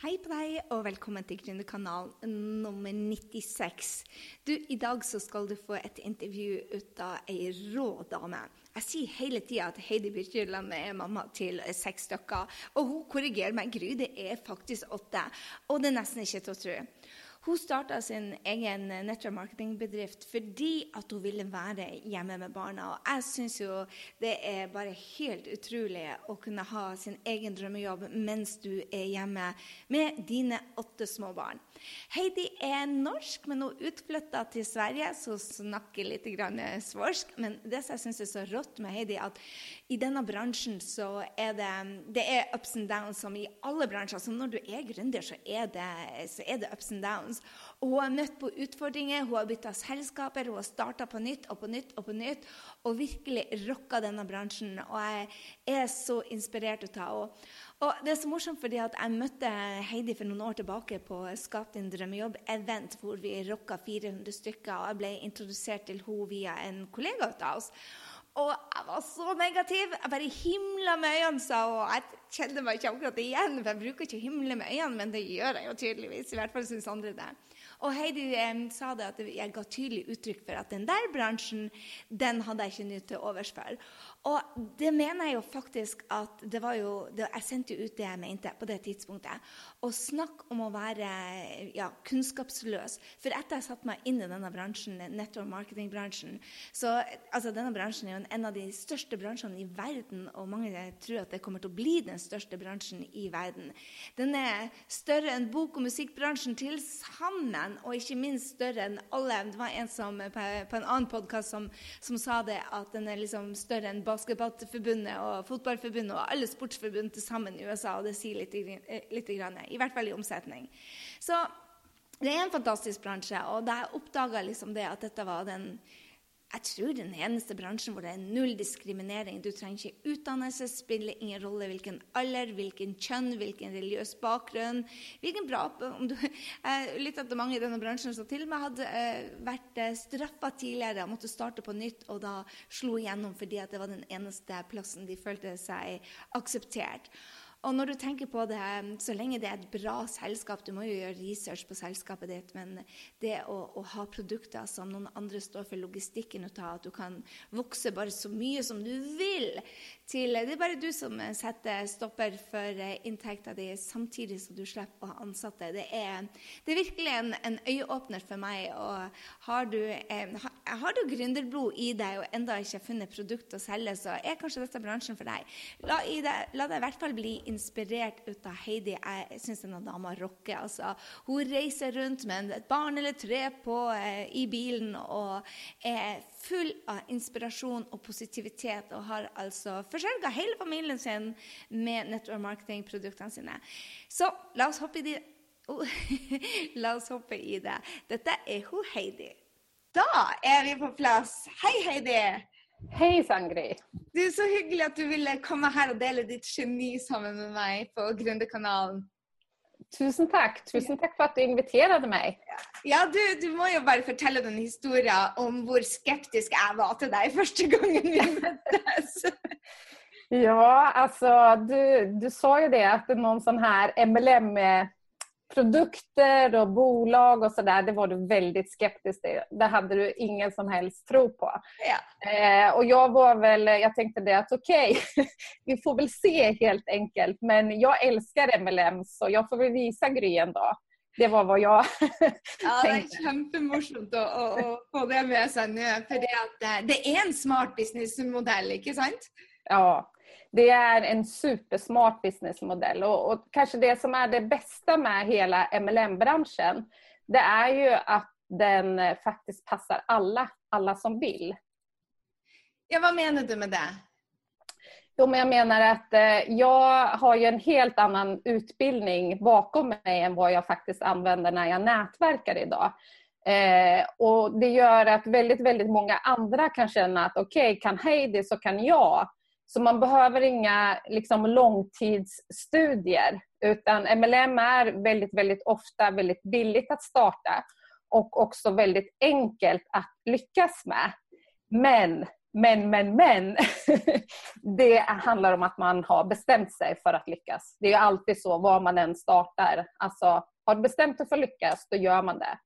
Hei på deg, og velkommen til Gründerkanal nummer 96. Du, I dag så skal du få et intervju ut av ei rå dame. Jeg sier hele tida at Heidi Birkeland er mamma til seks stykker. Og hun korrigerer meg. Gry, det er faktisk åtte. Og det er nesten ikke til å tro. Hun starta sin egen eh, network marketing-bedrift fordi at hun ville være hjemme med barna. Og jeg syns jo det er bare helt utrolig å kunne ha sin egen drømmejobb mens du er hjemme med dine åtte små barn. Heidi är norsk, men hon utflyttade till Sverige, så hun lite grann eh, svorsk. Men det som jag syns är så rått med Heidi, att i denna branschen så är det, det är ups and downs som i alla branscher. Så när du är gründer, så är det, så är det ups and downs. Och hon har mött på utmaningar, hon har bytt sällskap, hon har startat på nytt och på nytt och på nytt. Och verkligen rockat denna branschen. Och jag är så inspirerad av henne. Og det er så morsomt fordi at jeg møtte Heidi for noen år tilbake på Skap din drømmejobb-event, hvor vi rocka 400 stykker. Og jeg ble introdusert til henne via en kollega av oss. Og jeg var så negativ. Jeg bare himla med øynene, sa hun. Jeg kjenner meg ikke akkurat igjen, for jeg bruker ikke å himle med øynene, men det gjør jeg jo tydeligvis. I hvert fall syns andre det. Og Heidi eh, sa det at jeg ga tydelig uttrykk for at den der bransjen, den hadde jeg ikke nytt til overs for. Og det mener jeg jo faktisk at det var jo det, Jeg sendte jo ut det jeg mente på det tidspunktet. Og snakk om å være ja, kunnskapsløs. For etter jeg satte meg inn i denne bransjen, marketing-branschen, så altså Denne bransjen er jo en av de største bransjene i verden, og mange tror at det kommer til å bli den største bransjen i verden. Den er større enn bok- og musikkbransjen til sammen, og ikke minst større enn alle. Det var en som på, på en annen podkast som, som, sa det, at den er liksom større enn Basketballforbundet og Fotballforbundet og alle sportsforbund til sammen i USA, og det sier litt, litt grann, i hvert fall i omsetning. Så det er en fantastisk bransje, og da jeg oppdaga liksom det at dette var den jeg tror den eneste bransjen hvor det er null diskriminering. Du trenger ikke utdannelse, spiller ingen rolle hvilken alder, hvilken kjønn, hvilken religiøs bakgrunn. hvilken bra, om du, Jeg lytta til mange i denne bransjen som til og med hadde eh, vært eh, straffa tidligere og måtte starte på nytt, og da slo igjennom fordi det var den eneste plassen de følte seg akseptert. Og når du tenker på det, så lenge det er et bra selskap Du må jo gjøre research på selskapet ditt, men det å, å ha produkter som noen andre står for logistikken ut av, at du kan vokse bare så mye som du vil til Det er bare du som setter stopper for eh, inntekta di, samtidig som du slipper å ha ansatte. Det er, det er virkelig en, en, øyeåpner for meg. Og har du, eh, har du gründerblod i deg og enda ikke funnet produkt å selge, så er kanskje dette bransjen for deg. La, det, la deg i hvert fall bli inspirert ut av Heidi. Jeg syns denne dama rocker. Altså, hun reiser rundt med et barn eller tre på, eh, i bilen og er full av inspirasjon og positivitet. Og har altså forsørga hele familien sin med network marketing-produktene sine. Så la oss hoppe i det. Oh, la oss hoppe i det. Dette er hun Heidi. Da er vi på plass. Hei, Heidi. Hei, Sangri. Det er Så hyggelig at du ville komme her og dele ditt geni sammen med meg på Gründerkanalen. Tusen takk. Tusen takk for at du inviterte meg. Ja, du, du, må jo bare fortelle den historien om hvor skeptisk jeg var til deg første gangen vi møttes. ja, altså du, du sa jo det at noen sånn her MLM produkter och bolag och sådär, det var du väldigt skeptisk till. Det hade du ingen som helst tro på. Ja. Eh, och jag var väl, jag tänkte det att okej, okay, vi får väl se helt enkelt. Men jag älskar MLM så jag får väl visa Gry en dag. Det var vad jag ja, Det kjempemorsomt å, å, å, få det med seg nå. For det, det er en smart businessmodell, ikke sant? Ja, det är en supersmart businessmodell och, och kanske det som är det bästa med hela MLM-branschen det är ju att den faktiskt passar alla, alla som vill. Ja, vad menar du med det? Jo, men jag menar att eh, jag har ju en helt annan utbildning bakom mig än vad jag faktiskt använder när jag nätverkar idag. Eh, och Det gör att väldigt, väldigt många andra kan känna att okej, okay, kan Heidi så kan jag. Så man behöver inga liksom, långtidsstudier utan MLM är väldigt, väldigt ofta väldigt billigt att starta och också väldigt enkelt att lyckas med. Men Men, men, men. det handlar om att man har bestämt sig för att lyckas. Det är alltid så var man än startar. Alltså, har du bestämt dig för att lyckas, då gör man det.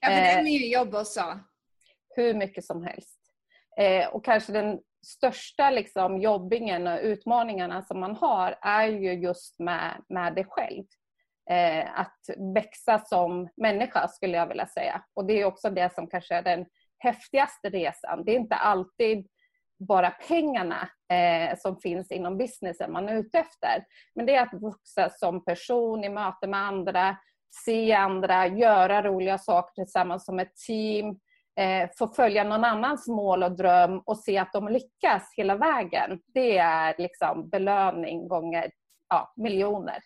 Ja, för det är mycket jobb också. Hur mycket som helst. Eh, och kanske den största liksom, jobbingen och utmaningarna som man har är ju just med, med det själv. Eh, att växa som människa skulle jag vilja säga. Och det är också det som kanske är den häftigaste resan. Det är inte alltid bara pengarna eh, som finns inom businessen man är ute efter. Men det är att växa som person i möte med andra, se andra, göra roliga saker tillsammans som ett team, eh, få följa någon annans mål och dröm och se att de lyckas hela vägen. Det är liksom belöning gånger ja, miljoner.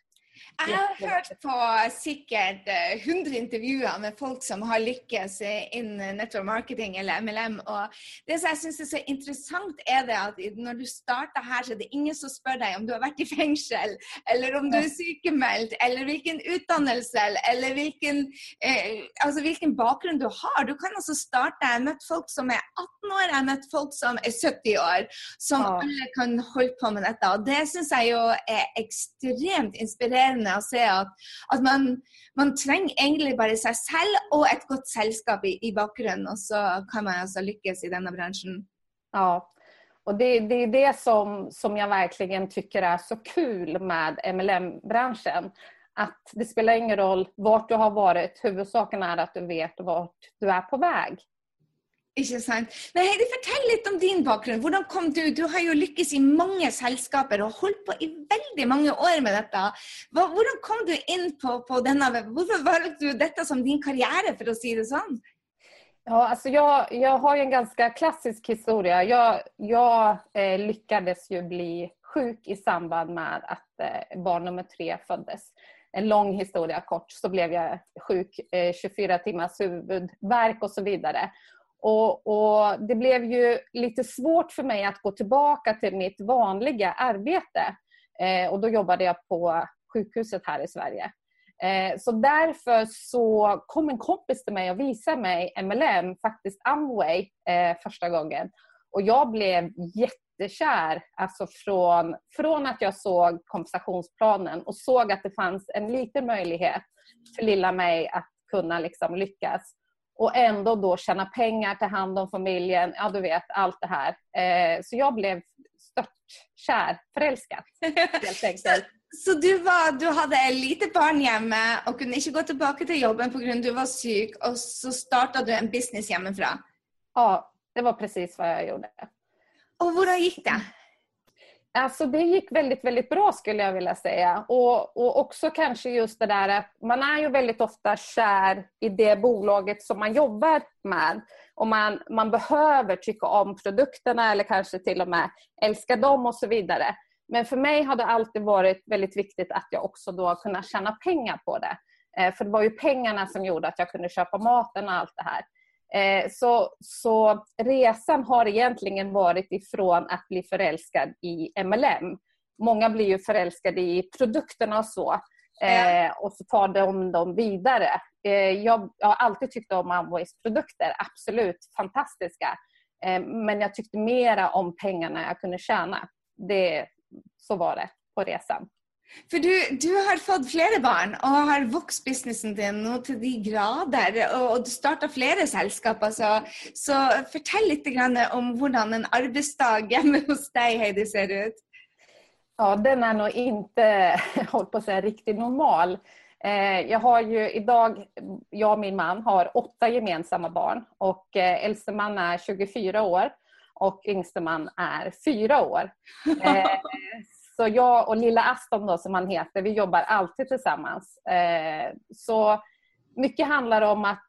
Jeg har hørt på sikkert 100 eh, intervjuer med folk som har lykkes innen network marketing eller MLM. Og det som jeg syns er så interessant, er det at når du starter her, så er det ingen som spør deg om du har vært i fengsel, eller om du er sykemeldt, eller hvilken utdannelse, eller hvilken, eh, altså hvilken bakgrunn du har. Du kan altså starte Jeg har møtt folk som er 18 år, jeg har møtt folk som er 70 år, som alle kan holde på med dette. Og det syns jeg jo er ekstremt inspirerende inspirerende å se at, at man, man, trenger egentlig bare seg selv og et godt selskap i, i bakgrunnen, og så kan man altså lyckas i denna branschen. Ja, och det, det är det som, som jag verkligen tycker är så kul med MLM-branschen. Att det spelar ingen roll vart du har varit, huvudsaken är att du vet vart du är på väg. Ikke sant. Men Heidi, fortell litt om din bakgrunn. Hvordan kom Du Du har jo lykkes i mange selskaper og holdt på i veldig mange år med dette. Hvordan kom du inn på, på denne Hvorfor valgte du detta som din karriär, för att säga det sånn? Ja, alltså jag, jag har en ganska klassisk historia. Jag, jag eh, lyckades ju bli sjuk i samband med att eh, barn nummer tre föddes. En lång historia kort så blev jag sjuk, eh, 24 timmars huvudvärk och så vidare. Och, och, Det blev ju lite svårt för mig att gå tillbaka till mitt vanliga arbete. Eh, och Då jobbade jag på sjukhuset här i Sverige. Eh, så därför så kom en kompis till mig och visade mig MLM, faktiskt Amway, eh, första gången. Och jag blev jättekär alltså från, från att jag såg kompensationsplanen och såg att det fanns en liten möjlighet för lilla mig att kunna liksom lyckas och ändå då tjäna pengar, ta hand om familjen, ja du vet allt det här. Eh, så jag blev störtkär, förälskad helt enkelt. Så, så du, var, du hade lite barn hemma och kunde inte gå tillbaka till jobben på grund av att du var sjuk och så startade du en business hemifrån? Ja, det var precis vad jag gjorde. Och hur gick det? Alltså det gick väldigt, väldigt bra skulle jag vilja säga. Och, och också kanske just det där att man är ju väldigt ofta kär i det bolaget som man jobbar med. Och man, man behöver tycka om produkterna eller kanske till och med älska dem och så vidare. Men för mig har det alltid varit väldigt viktigt att jag också då kunnat tjäna pengar på det. Eh, för det var ju pengarna som gjorde att jag kunde köpa maten och allt det här. Eh, så, så resan har egentligen varit ifrån att bli förälskad i MLM. Många blir ju förälskade i produkterna och så. Eh, och så tar de dem vidare. Eh, jag, har alltid tyckt om Amways produkter, absolut fantastiska. Men jag tyckte mera om pengarna jag kunde tjäna. Det, så var det på resan. For du, du, har fått flere barn og har vokst businessen din nå til de grader. Og, du starta flere selskaper. Så, så fortell litt om hvordan en arbeidsdag hjemme hos deg Heidi, ser ut. Ja, den är nog inte håll på att säga, riktigt normal. Eh, jag har ju idag, jag och min man har åtta gemensamma barn och eh, äldste man är 24 år och yngste man är fyra år. Så jag och lilla Aston då, som han heter, vi jobbar alltid tillsammans. Eh, så mycket handlar om att,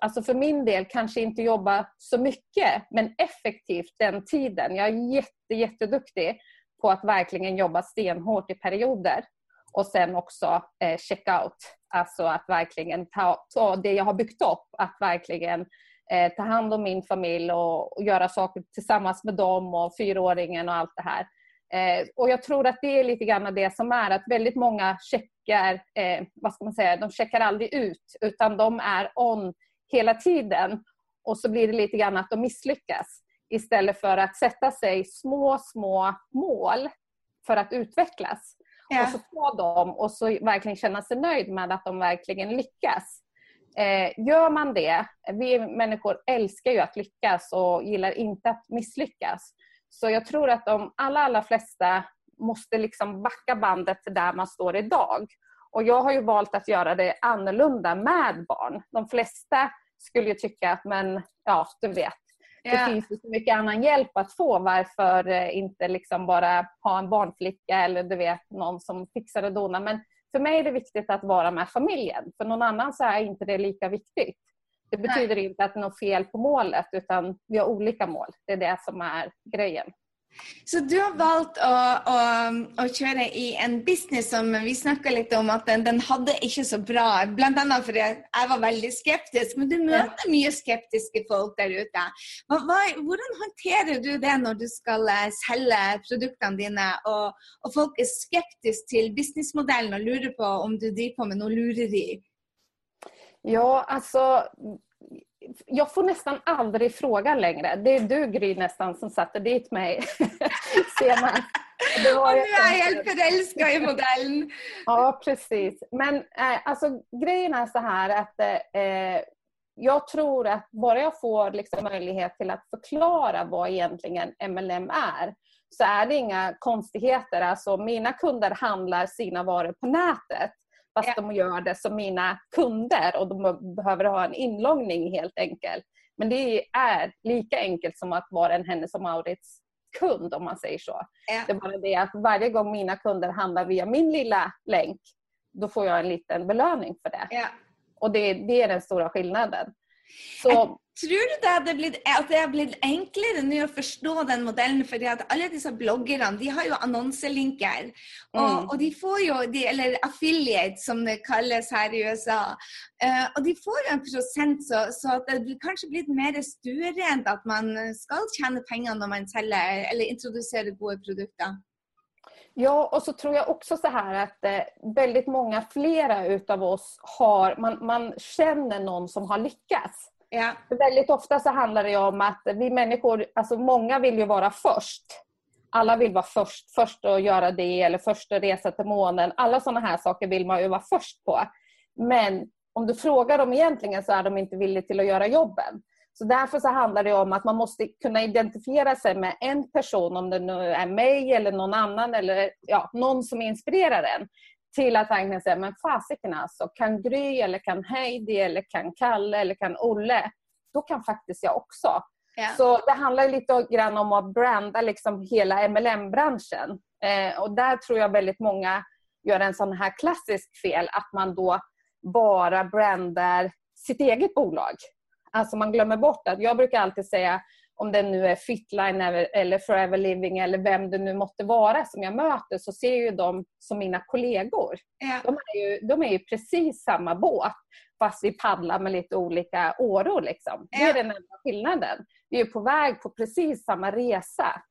alltså för min del, kanske inte jobba så mycket, men effektivt den tiden. Jag är jätte, jätteduktig på att verkligen jobba stenhårt i perioder. Och sen också eh, check out, alltså att verkligen ta, ta det jag har byggt upp, att verkligen eh, ta hand om min familj och, och, göra saker tillsammans med dem och fyraåringen och allt det här. Eh, och jag tror att det är lite grann det som är att väldigt många checkar, eh, vad ska man säga, de checkar aldrig ut utan de är on hela tiden och så blir det lite grann att de misslyckas. istället för att sätta sig små, små mål för att utvecklas. Ja. Och så få dem och så verkligen känna sig nöjd med att de verkligen lyckas. Eh, gör man det, vi människor älskar ju att lyckas och gillar inte att misslyckas. Så jag tror att de allra, allra flesta måste liksom backa bandet till där man står idag. Och jag har ju valt att göra det annorlunda med barn. De flesta skulle ju tycka att, men ja, du vet, det finns ju så mycket annan hjälp att få. Varför eh, inte liksom bara ha en barnflicka eller du vet någon som fixar och donar. Men för mig är det viktigt att vara med familjen. För någon annan så är inte det lika viktigt. Det betyder Nej. inte att det är något fel på målet utan vi har olika mål. Det är det som är grejen. Så du har valt å, å, å, kjøre i en business som vi snakka litt om at den, den hadde ikke så bra, bl.a. fordi jeg var veldig skeptisk. Men du møter mye skeptiske folk der ute. Hvordan håndterer du det når du skal eh, selge produktene dine, og, og folk er skeptiske til businessmodellen og lurer på om du driver på med noe lureri? Ja, alltså jag får nästan aldrig fråga längre. Det är du Gry nästan som satte dit mig. Det var och nu är jag helt förälskad i modellen. ja, precis. Men eh, alltså, grejen är så här att eh, jag tror att bara jag får liksom möjlighet till att förklara vad egentligen MLM är så är det inga konstigheter. Alltså, mina kunder handlar sina varor på nätet. Fast ja. de gör det som mina kunder och de behöver ha en inloggning helt enkelt. Men det är lika enkelt som att vara en Hennes och Maurits kund om man säger så. Ja. Det är bara det att varje gång mina kunder handlar via min lilla länk då får jag en liten belöning för det. Ja. Och det, det är den stora skillnaden. Så, Tror du det hadde blitt, at det har blitt enklere nå å forstå den modellen? fordi at alle disse bloggerne de har jo annonselinker. Og, mm. og de får jo, de, Eller affiliate, som det kalles her i USA. Uh, og de får jo en prosent, så, så det blir kanskje blitt mer stuerent at man skal tjene penger når man selger eller introduserer gode produkter. Ja, och så tror jag också så här att eh, väldigt många flera utav oss har, man, man känner någon som har lyckats. Ja. För väldigt ofta så handlar det om att vi människor, alltså många vill ju vara först. Alla vill vara först, först att göra det eller först att resa till månen. Alla sådana här saker vill man ju vara först på. Men om du frågar dem egentligen så är de inte villiga till att göra jobben. Så därför så handlar det om att man måste kunna identifiera sig med en person, om det nu är mig eller någon annan eller ja, någon som inspirerar en till att verkligen säga, men fasiken alltså, kan Gry eller kan Heidi eller kan Kalle eller kan Olle, då kan faktiskt jag också. Yeah. Så det handlar lite grann om att branda liksom hela MLM-branschen. Eh, och där tror jag väldigt många gör en sån här klassisk fel, att man då bara brandar sitt eget bolag. Alltså man glömmer bort att, jag brukar alltid säga, om det nu är Fitline eller Forever Living eller vem det nu måtte vara som jag möter så ser ju de som mina kollegor. Ja. De, är ju, de är ju precis samma båt fast vi paddlar med lite olika åror. Liksom. Ja. Det är den enda skillnaden. Vi är på väg på precis samma resa.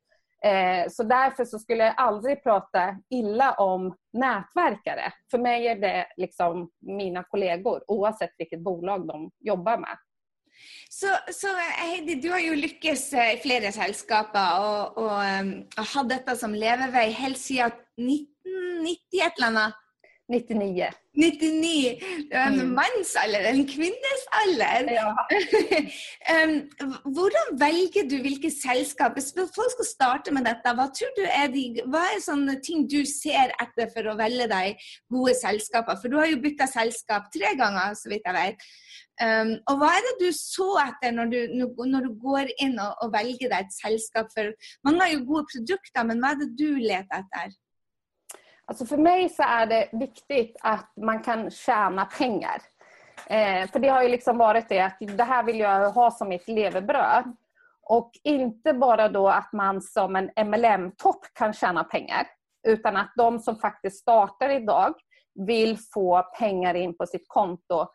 Eh, så därför så skulle jag aldrig prata illa om nätverkare. För mig är det liksom mina kollegor oavsett vilket bolag de jobbar med. Så, så, Heidi, du har jo lykkes eh, i flere selskaper og, og, og ehm, hatt dette som levevei helt siden 1990 et eller annet. 99. 99. Du er en mm. mannsalder, en kvinnesalder. Ja. um, hvordan velger du hvilke selskap? Hvis folk skal starte med dette, hva tror du er de, hva er sånne ting du ser etter for å velge deg gode selskaper? For du har jo bytta selskap tre ganger, så vidt jeg vet. Um, og hva er det du så etter når du, når du går inn og, og, velger deg et selskap? For mange har ju gode produkter, men vad är det du letar efter? Alltså för mig så är det viktigt att man kan tjäna pengar. Eh, för det har ju liksom varit det att det här vill jag ha som mitt levebröd. Och inte bara då att man som en MLM-topp kan tjäna pengar. Utan att de som faktiskt startar idag vill få pengar in på sitt konto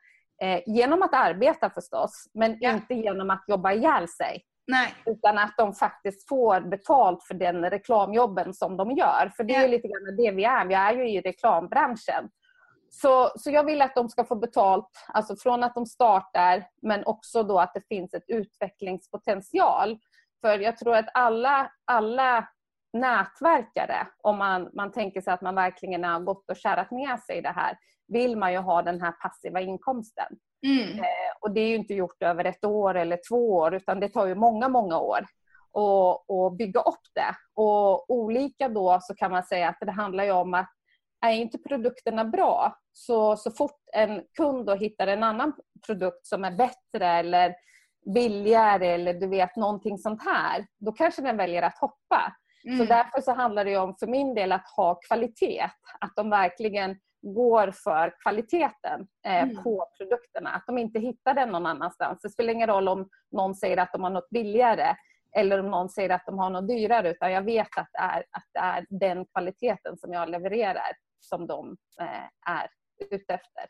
Eh, genom att arbeta förstås, men ja. inte genom att jobba ihjäl sig. Nej. Utan att de faktiskt får betalt för den reklamjobben som de gör. För det är lite grann det vi är. Vi är ju i reklambranschen. Så, så jag vill att de ska få betalt alltså från att de startar men också då att det finns ett utvecklingspotential. För jag tror att alla, alla nätverkare, om man, man tänker sig att man verkligen har gått och kärat ner sig i det här, vill man ju ha den här passiva inkomsten. Mm. Eh, och det är ju inte gjort över ett år eller två år utan det tar ju många, många år att bygga upp det. Och olika då så kan man säga att det handlar ju om att är inte produkterna bra så, så fort en kund då hittar en annan produkt som är bättre eller billigare eller du vet någonting sånt här, då kanske den väljer att hoppa. Mm. Så därför så handlar det om för min del att ha kvalitet. Att de verkligen går för kvaliteten eh, mm. på produkterna. Att de inte hittar den någon annanstans. Det spelar ingen roll om någon säger att de har något billigare eller om någon säger att de har något dyrare utan jag vet att det är, att det är den kvaliteten som jag levererar som de eh, är ute efter.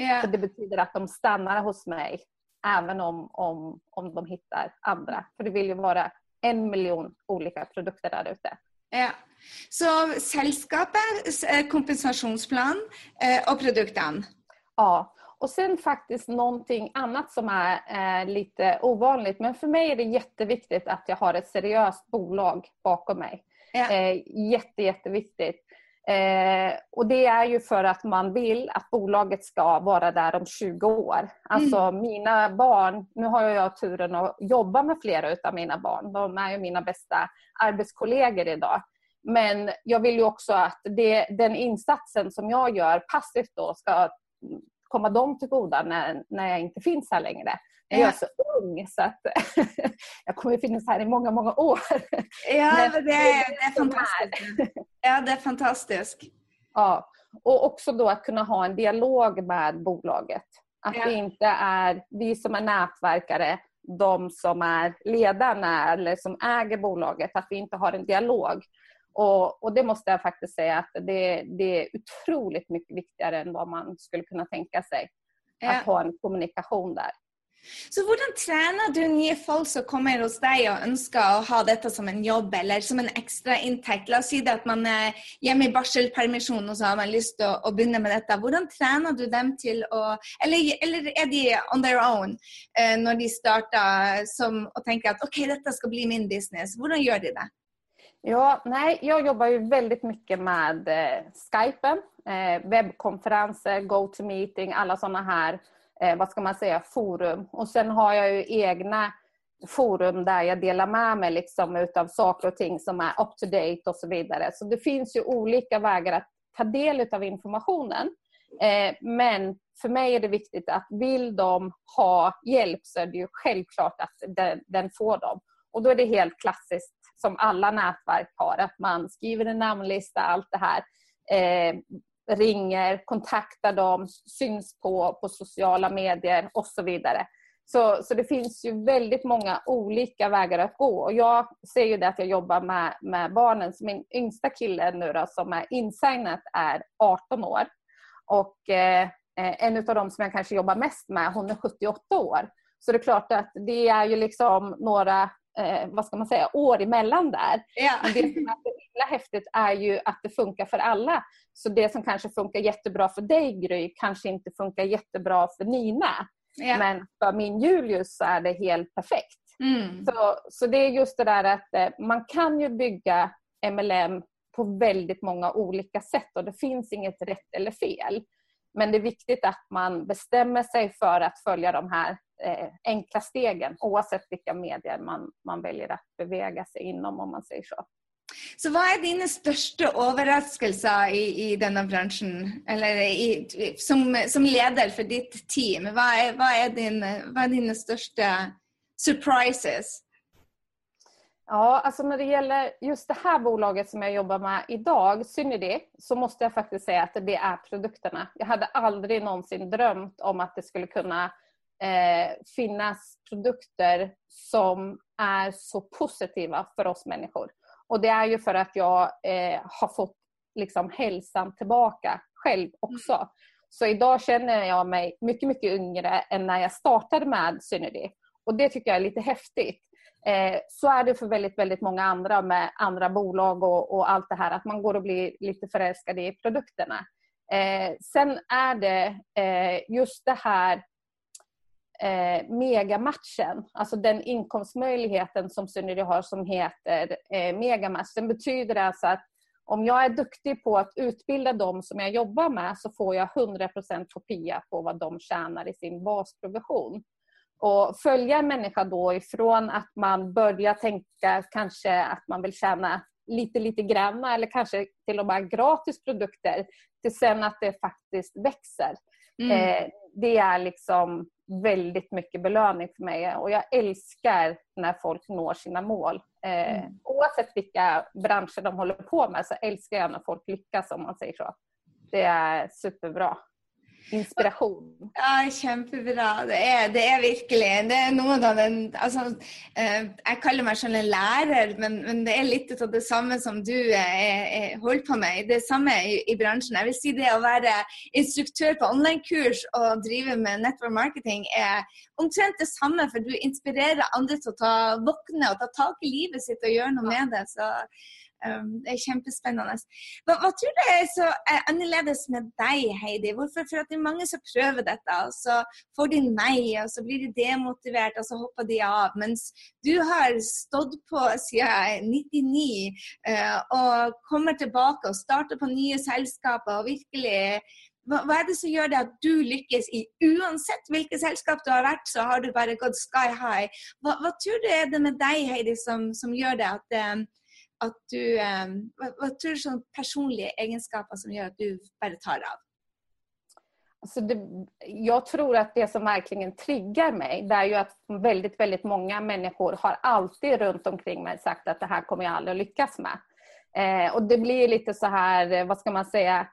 Yeah. Så det betyder att de stannar hos mig även om, om, om de hittar andra. För det vill ju vara en miljon olika produkter där ute. Ja. Så sällskapet, eh, kompensationsplan eh, och produkten? Ja, och sen faktiskt någonting annat som är eh, lite ovanligt. Men för mig är det jätteviktigt att jag har ett seriöst bolag bakom mig. Ja. Eh, jätte, jätteviktigt. Eh, och det är ju för att man vill att bolaget ska vara där om 20 år. Alltså mm. mina barn, nu har jag turen att jobba med flera av mina barn. De är ju mina bästa arbetskollegor idag. Men jag vill ju också att det, den insatsen som jag gör passivt då ska komma dem till goda när, när jag inte finns här längre. Jag är så ung så att jag kommer finnas här i många, många år. Ja, det är, det är fantastiskt. Ja, det är fantastiskt. Ja, och också då att kunna ha en dialog med bolaget. Att ja. det inte är vi som är nätverkare, de som är ledarna eller som äger bolaget, att vi inte har en dialog. Och, och, det måste jag faktiskt säga att det, det, är otroligt mycket viktigare än vad man skulle kunna tänka sig. Ja. Att ha en kommunikation där. Så hvordan trener du nye folk som kommer hos deg og ønsker å ha dette som en jobb eller som en ekstrainntekt? La oss si det at man er hjemme i barselpermisjon og så har man å, å, begynne med dette. Hvordan trener du dem til å Eller, eller er de on their own eh, når de starter som, og tenker at OK, dette skal bli min business? Hvordan gjør de det? Ja, nej, jag jobbar ju väldigt mycket med eh, Skypen, eh, webbkonferenser, GoToMeeting, alla sådana här eh, vad ska man säga, forum. Och sen har jag ju egna forum där jag delar med mig liksom utav saker och ting som är up to date och så vidare. Så det finns ju olika vägar att ta del av informationen. Eh, men för mig är det viktigt att vill de ha hjälp så är det ju självklart att den, den får dem. Och då är det helt klassiskt som alla nätverk har, att man skriver en namnlista, allt det här. Eh, ringer, kontaktar dem, syns på, på sociala medier och så vidare. Så, så det finns ju väldigt många olika vägar att gå. Och jag ser ju det att jag jobbar med, med barnen. Så min yngsta kille nu då, som är insignat är 18 år. Och eh, en av dem som jag kanske jobbar mest med, hon är 78 år. Så det är klart att det är ju liksom några eh, vad ska man säga, år emellan där. Ja. Men det som är så himla häftigt är ju att det funkar för alla. Så det som kanske funkar jättebra för dig Gry kanske inte funkar jättebra för Nina. Ja. Men för min Julius så är det helt perfekt. Mm. Så, så det är just det där att eh, man kan ju bygga MLM på väldigt många olika sätt och det finns inget rätt eller fel. Men det är viktigt att man bestämmer sig för att följa de här eh, enkla stegen oavsett vilka medier man, man väljer att beväga sig inom om man säger så. Så vad är dina största överraskningar i, i denna branschen? Eller i, som, som ledare för ditt team, vad är, vad är, din, vad är dina största surprises? Ja, alltså när det gäller just det här bolaget som jag jobbar med idag, Synergy, så måste jag faktiskt säga att det är produkterna. Jag hade aldrig någonsin drömt om att det skulle kunna eh, finnas produkter som är så positiva för oss människor. Och det är ju för att jag eh, har fått liksom hälsan tillbaka själv också. Mm. Så idag känner jag mig mycket, mycket yngre än när jag startade med Synergy. Och det tycker jag är lite häftigt. Eh, så är det för väldigt, väldigt många andra med andra bolag och, och allt det här, att man går och blir lite förälskad i produkterna. Eh, sen är det eh, just det här eh, megamatchen, alltså den inkomstmöjligheten som Synergy har som heter eh, megamatch. Den betyder alltså att om jag är duktig på att utbilda dem som jag jobbar med så får jag 100% kopia på vad de tjänar i sin basprovision. Och följa en människa då ifrån att man börjar tänka kanske att man vill tjäna lite, lite granna eller kanske till och med gratis produkter till sen att det faktiskt växer. Mm. Eh, det är liksom väldigt mycket belöning för mig och jag älskar när folk når sina mål. Eh, mm. Oavsett vilka branscher de håller på med så älskar jag när folk lyckas om man säger så. Det är superbra inspiration. Ja, kjempebra. Det er, det er virkelig det er noe av den altså, eh, Jeg kaller meg selv en lærer, men, men, det er litt av det samme som du eh, eh, holder på med. Det samme i, i, bransjen. Jeg vil si det å være instruktør på online-kurs og drive med network marketing er omtrent det samme, for du inspirerer andre til å ta, våkne og ta tak i livet sitt og gjøre noe med det. Så Ehm, det er kjempespennende. Hva, hva, tror du er så eh, annorlunda annerledes med deg, Heidi? Hvorfor? For det er mange som prøver dette, og så får de nei, og så blir de demotivert, og så hopper de av. Mens du har stått på siden 99 uh, og kommer tilbake og starter på nye selskaper og virkelig hva, hva, er det som gjør det at du lykkes i uansett hvilket selskap du har vært, så har du bare gått sky high. Hva, hva tror du er det med deg, Heidi, som, som gjør det at um, ehm, at du eh, hva, hva, tror du sånn personlige egenskaper som gjør at du bare tar av? Alltså det, jag tror att det som verkligen triggar mig det är ju att väldigt, väldigt många människor har alltid runt omkring mig sagt att det här kommer jag aldrig att lyckas med. Eh, och det blir lite så här, eh, vad ska man säga,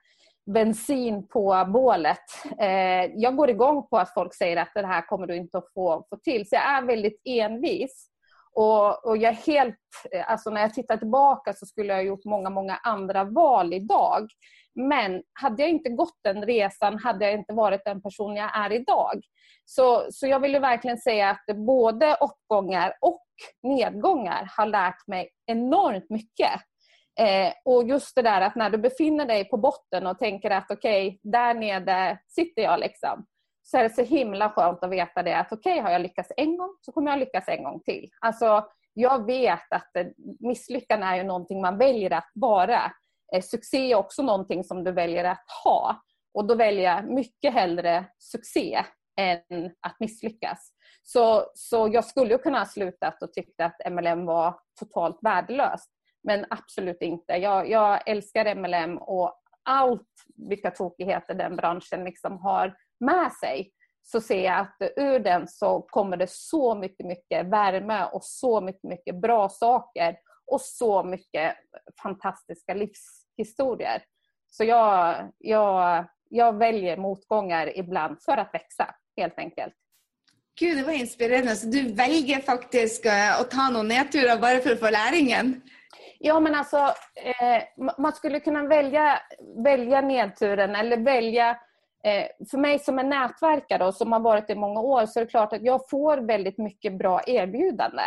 bensin på bålet. Eh, jag går igång på att folk säger att det här kommer du inte att få, få till. Så jag är väldigt envis. Och, och jag helt, eh, alltså när jag tittar tillbaka så skulle jag ha gjort många, många andra val idag. Men hade jag inte gått den resan hade jag inte varit den person jag är idag. Så, så jag vill verkligen säga att både uppgångar och nedgångar har lärt mig enormt mycket. Eh, och just det där att när du befinner dig på botten och tänker att okej, okay, där nere sitter jag liksom så är det så himla skönt att veta det att okej, okay, har jag lyckats en gång så kommer jag lyckas en gång till. Alltså, jag vet att eh, misslyckande är ju någonting man väljer att vara. Eh, succé är också någonting som du väljer att ha. Och då väljer jag mycket hellre succé än att misslyckas. Så, så jag skulle kunna ha slutat och tyckt att MLM var totalt värdelöst. Men absolut inte. Jag, jag älskar MLM och allt vilka tokigheter den branschen liksom har med sig så ser jag att ur den så kommer det så mycket, mycket värme och så mycket, mycket bra saker och så mycket fantastiska livshistorier. Så jag, jag, jag väljer motgångar ibland för att växa, helt enkelt. Gud, det var inspirerande. Så du väljer faktiskt eh, att ta några nedturer bara för att få läringen? Ja, men alltså eh, man skulle kunna välja, välja nedturen eller välja Eh, för mig som är nätverkare och som har varit i många år så är det klart att jag får väldigt mycket bra erbjudande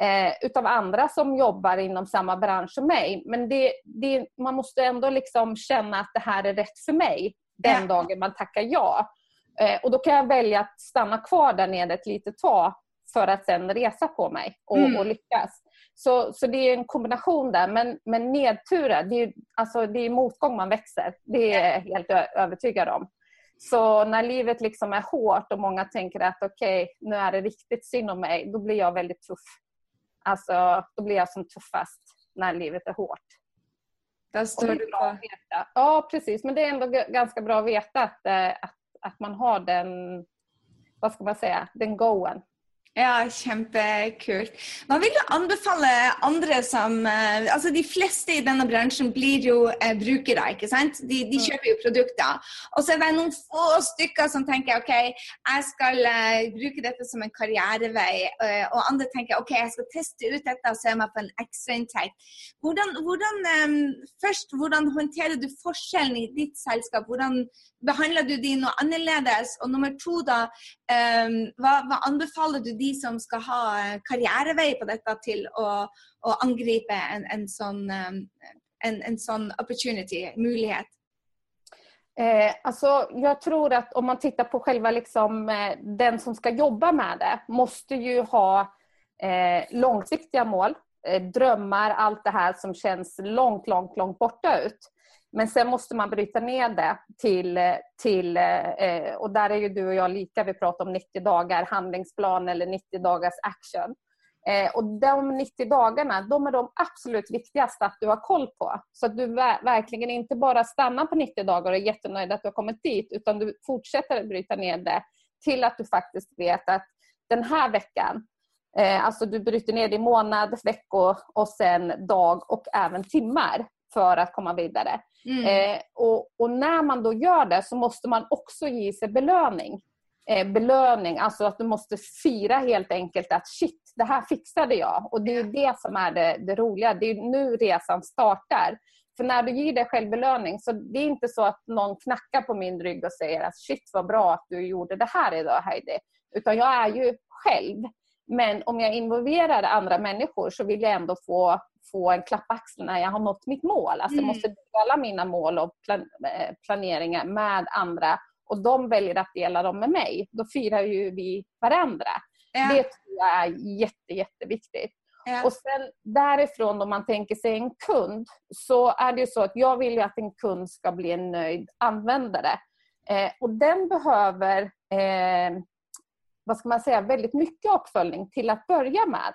eh, utav andra som jobbar inom samma bransch som mig. Men det, det, man måste ändå liksom känna att det här är rätt för mig den ja. dagen man tackar ja. Eh, och då kan jag välja att stanna kvar där nere ett litet tag för att sen resa på mig och, mm. och lyckas. Så, så det är en kombination där. Men, men nedturer, det är, alltså, det är motgång man växer. Det är jag helt övertygad om. Så när livet liksom är hårt och många tänker att okej, okay, nu är det riktigt synd om mig, då blir jag väldigt tuff. Alltså, då blir jag som tuffast när livet är hårt. Där står du på. Ja, precis. Men det är ändå ganska bra att veta att, eh, att, att man har den, vad ska man säga, den goen. Ja, kjempekult. Hva vil du anbefale andre som eh, Altså, de fleste i denne bransjen blir jo eh, brukere, ikke sant? De, de, mm. kjøper jo produkter. Og så er det noen få stykker som tenker OK, jeg skal eh, bruke dette som en karrierevei. Eh, og andre tenker OK, jeg skal teste ut dette og se meg på en ekstrainntekt. Hvordan, hvordan, eh, først, hvordan håndterer du forskjellen i ditt selskap? Hvordan behandler du de noe annerledes? Og nummer to, da, eh, hva, hva anbefaler du de de som skal ha eh, karrierevei på dette, til å, å angripe en, en, sånn, eh, en, en, sånn opportunity, mulighet? Eh, alltså, jag tror att om man tittar på själva liksom, eh, den som ska jobba med det måste ju ha eh, långsiktiga mål, eh, drömmar, allt det här som känns långt, långt, långt borta ut. Men sen måste man bryta ner det till, till eh, och där är ju du och jag lika, vi pratar om 90 dagar handlingsplan eller 90 dagars action. Eh, och de 90 dagarna, de är de absolut viktigaste att du har koll på. Så att du verkligen inte bara stannar på 90 dagar och är jättenöjd att du har kommit dit, utan du fortsätter att bryta ner det till att du faktiskt vet att den här veckan, eh, alltså du bryter ner det i månad, veckor och sen dag och även timmar för att komma vidare. Mm. Eh, och, och, när man då gör det så måste man också ge sig belöning. Eh, belöning, alltså att du måste fira helt enkelt att shit, det här fixade jag. Och det är det som är det, det roliga. Det är nu resan startar. För när du ger dig själv belöning, så det är inte så att någon knackar på min rygg och säger att shit vad bra att du gjorde det här idag Heidi. Utan jag är ju själv. Men om jag involverar andra människor så vill jag ändå få, få en klapp på axeln när jag har nått mitt mål. Alltså mm. jag måste dela mina mål och plan, eh, planeringar med andra och de väljer att dela dem med mig. Då firar ju vi varandra. Ja. Det tror jag är jätte, jätteviktigt. Ja. Och sen därifrån om man tänker sig en kund så är det ju så att jag vill ju att en kund ska bli en nöjd användare. Eh, och den behöver eh, vad ska man säga, väldigt mycket uppföljning till att börja med.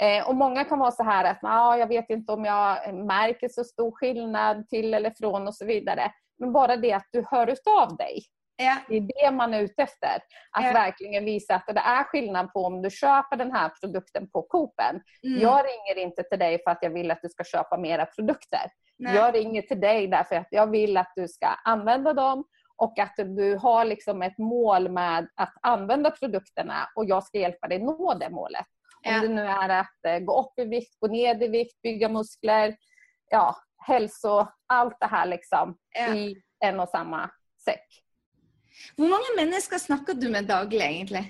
Eh, och Många kan vara så här att ah, jag vet inte om jag märker så stor skillnad till eller från och så vidare. Men bara det att du hör utav dig. Ja. Det är det man är ute efter. Att ja. verkligen visa att det är skillnad på om du köper den här produkten på Coop-en. Mm. Jag ringer inte till dig för att jag vill att du ska köpa mera produkter. Nej. Jag ringer till dig därför att jag vill att du ska använda dem och att du har liksom ett mål med att använda produkterna och jag ska hjälpa dig nå det målet. Ja. Om det nu är att eh, gå upp i vikt, gå ner i vikt, bygga muskler, ja, hälso, allt det här liksom ja. i en och samma säck. Hur många människor snackar du med dagligen egentligen?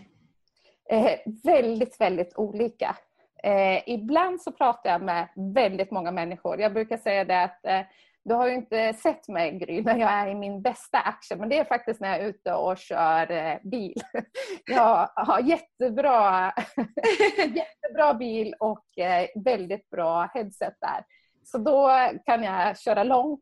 Eh, väldigt, väldigt olika. Eh, ibland så pratar jag med väldigt många människor. Jag brukar säga det att eh, du har ju inte sett mig Gry när jag är i min bästa action, men det är faktiskt när jag är ute och kör eh, bil. Jag har jättebra, jättebra bil och eh, väldigt bra headset där. Så då kan jag köra långt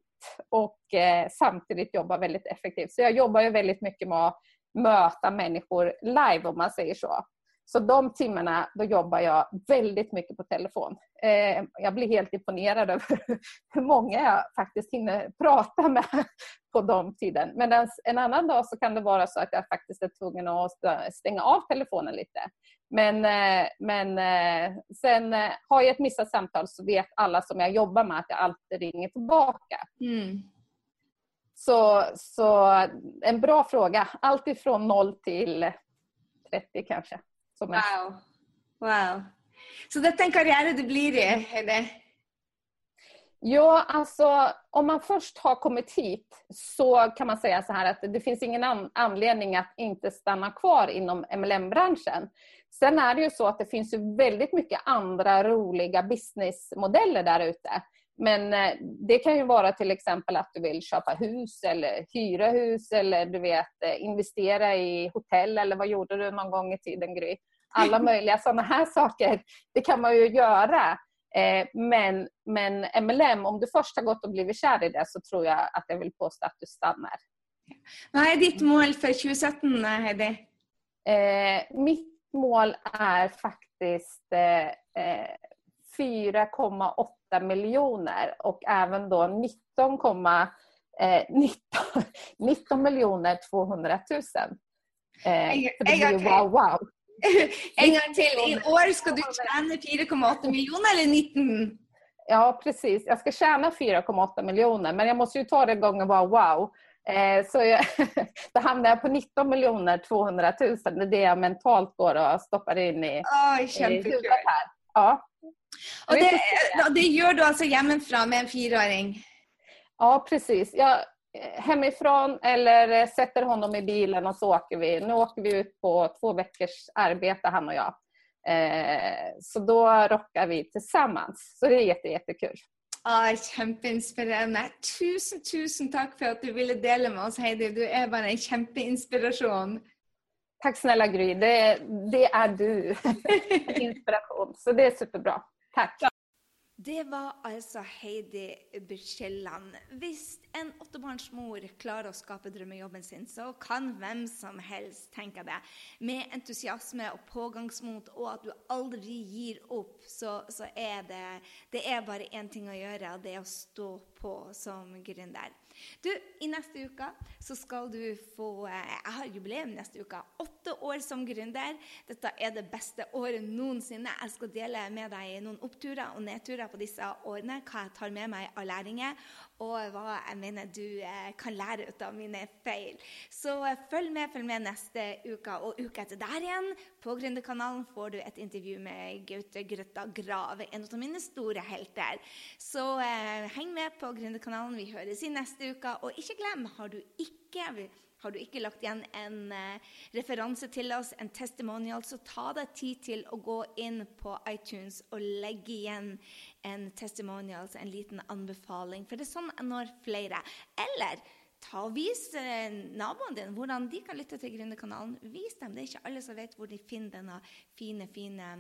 och eh, samtidigt jobba väldigt effektivt. Så jag jobbar ju väldigt mycket med att möta människor live om man säger så. Så de timmarna då jobbar jag väldigt mycket på telefon. Eh, jag blir helt imponerad över hur många jag faktiskt hinner prata med på de tiden. Men en annan dag så kan det vara så att jag faktiskt är tvungen att stänga av telefonen lite. Men, eh, men eh, sen eh, har jag ett missat samtal så vet alla som jag jobbar med att jag alltid ringer tillbaka. Mm. Så, så en bra fråga. Allt ifrån 0 till 30 kanske. Wow. wow. Så detta är en karriär du blir i? Eller? Ja, alltså om man först har kommit hit så kan man säga så här att det finns ingen an anledning att inte stanna kvar inom MLM-branschen. Sen är det ju så att det finns ju väldigt mycket andra roliga businessmodeller där ute. Men eh, det kan ju vara till exempel att du vill köpa hus eller hyra hus eller du vet eh, investera i hotell eller vad gjorde du någon gång i tiden Gry? Alla möjliga sådana här saker. Det kan man ju göra. Eh, men, men MLM, om du först har gått och blivit kär i det så tror jag att jag vill påstå att du stannar. Vad är ditt mål för 2017, Heidi? mitt mål är faktiskt 4,8 eh, miljoner och även då 19, eh, 19, 19 miljoner 200 000. Eh, en, en, gång wow, wow. en gång till. I år ska du tjäna 4,8 miljoner eller 19? Ja, precis. Jag ska tjäna 4,8 miljoner, men jag måste ju ta det gånger wow, wow. Eh, så jag, då hamnar jag på 19 miljoner 200 000. Det är det jag mentalt går och stoppar in i, Oj, i huvudet här. Ja. Och det, det gör du alltså hemifrån med en fyraåring? Ja, precis. Jag, eh, hemifrån eller sätter honom i bilen och så åker vi. Nu åker vi ut på två veckors arbete han och jag. Eh, så då rockar vi tillsammans. Så det är jätte, jättekul. Ah, kjempeinspirerende. Tusen, tusen takk for at du ville dele med oss, Heidi. Du er bare en kjempeinspirasjon. Tack snälla Gry, det, det är du. Inspiration. Så det är superbra. Tack. Det var alltså Heidi Bykjelland. Visst en åttabarnsmor klarar att skapa drømmejobben sin, så kan vem som helst, tänka det. Med entusiasme och pågangsmot, och att du aldrig ger upp så, så är det, det är bara en ting att göra, det är att stå på som gründer. Du, I neste uke så skal du få eh, jag Jeg har jubileum neste uke. Åtte år som gründer. Dette er det beste året noensinne. Jeg skal dele med deg noen oppturer og nedturer på disse årene. Hva jeg tar med meg av læringer, og hva jeg mener du eh, kan lære ut av mine feil. Så eh, følg med, følg med neste uke. Og uka etter der igjen, på Gründerkanalen, får du et intervju med Gaute Grøtta Grav, en av mine store helter. Så eh, heng med på Gründerkanalen. Vi høres i neste uke. Og ikke glem, har du ikke har du ikke lagt igjen en uh, referanse til oss, en testimonial, så ta deg tid til å gå inn på iTunes og legge igjen en testimonial, en liten anbefaling. For det er sånn jeg når flere. Eller ta og vis eh, naboen din hvordan de kan lytte til Gründerkanalen. Vis dem. Det er ikke alle som vet hvor de finner denne fine, fine eh,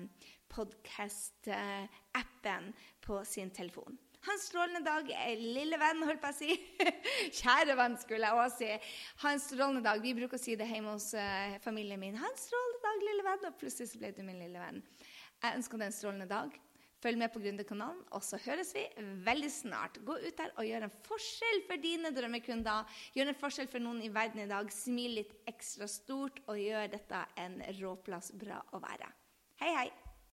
podkast-appen eh, på sin telefon. Hans strålende dag, lille venn, holdt på å si. Kjære venn, skulle jeg også si. Hans strålende dag. Vi bruker å si det hjemme hos uh, familien min. Hans strålende dag, lille venn. Og plutselig så ble du min lille venn. Jeg ønsker deg en strålende dag. Følg med på Gründerkanalen, og så høres vi veldig snart. Gå ut der og gjør en forskjell for dine drømmekunder. Gjør en forskjell for noen i verden i dag. Smil litt ekstra stort, og gjør dette en råplass bra å være. Hei, hei!